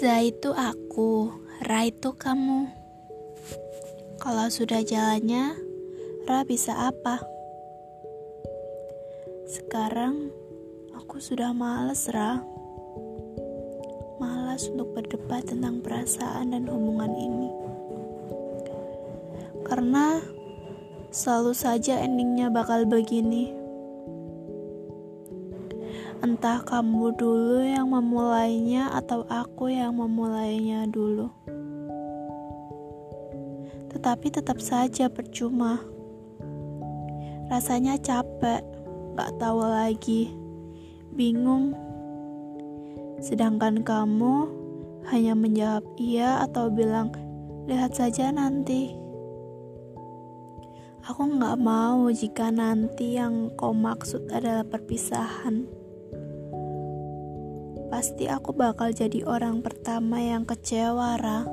Za itu aku, Ra itu kamu. Kalau sudah jalannya, Ra bisa apa? Sekarang aku sudah males, Ra. Malas untuk berdebat tentang perasaan dan hubungan ini. Karena selalu saja endingnya bakal begini. Entah kamu dulu yang memulainya atau aku yang memulainya dulu. Tetapi tetap saja percuma. Rasanya capek, gak tahu lagi, bingung. Sedangkan kamu hanya menjawab iya atau bilang, lihat saja nanti. Aku gak mau jika nanti yang kau maksud adalah perpisahan pasti aku bakal jadi orang pertama yang kecewa, Ra.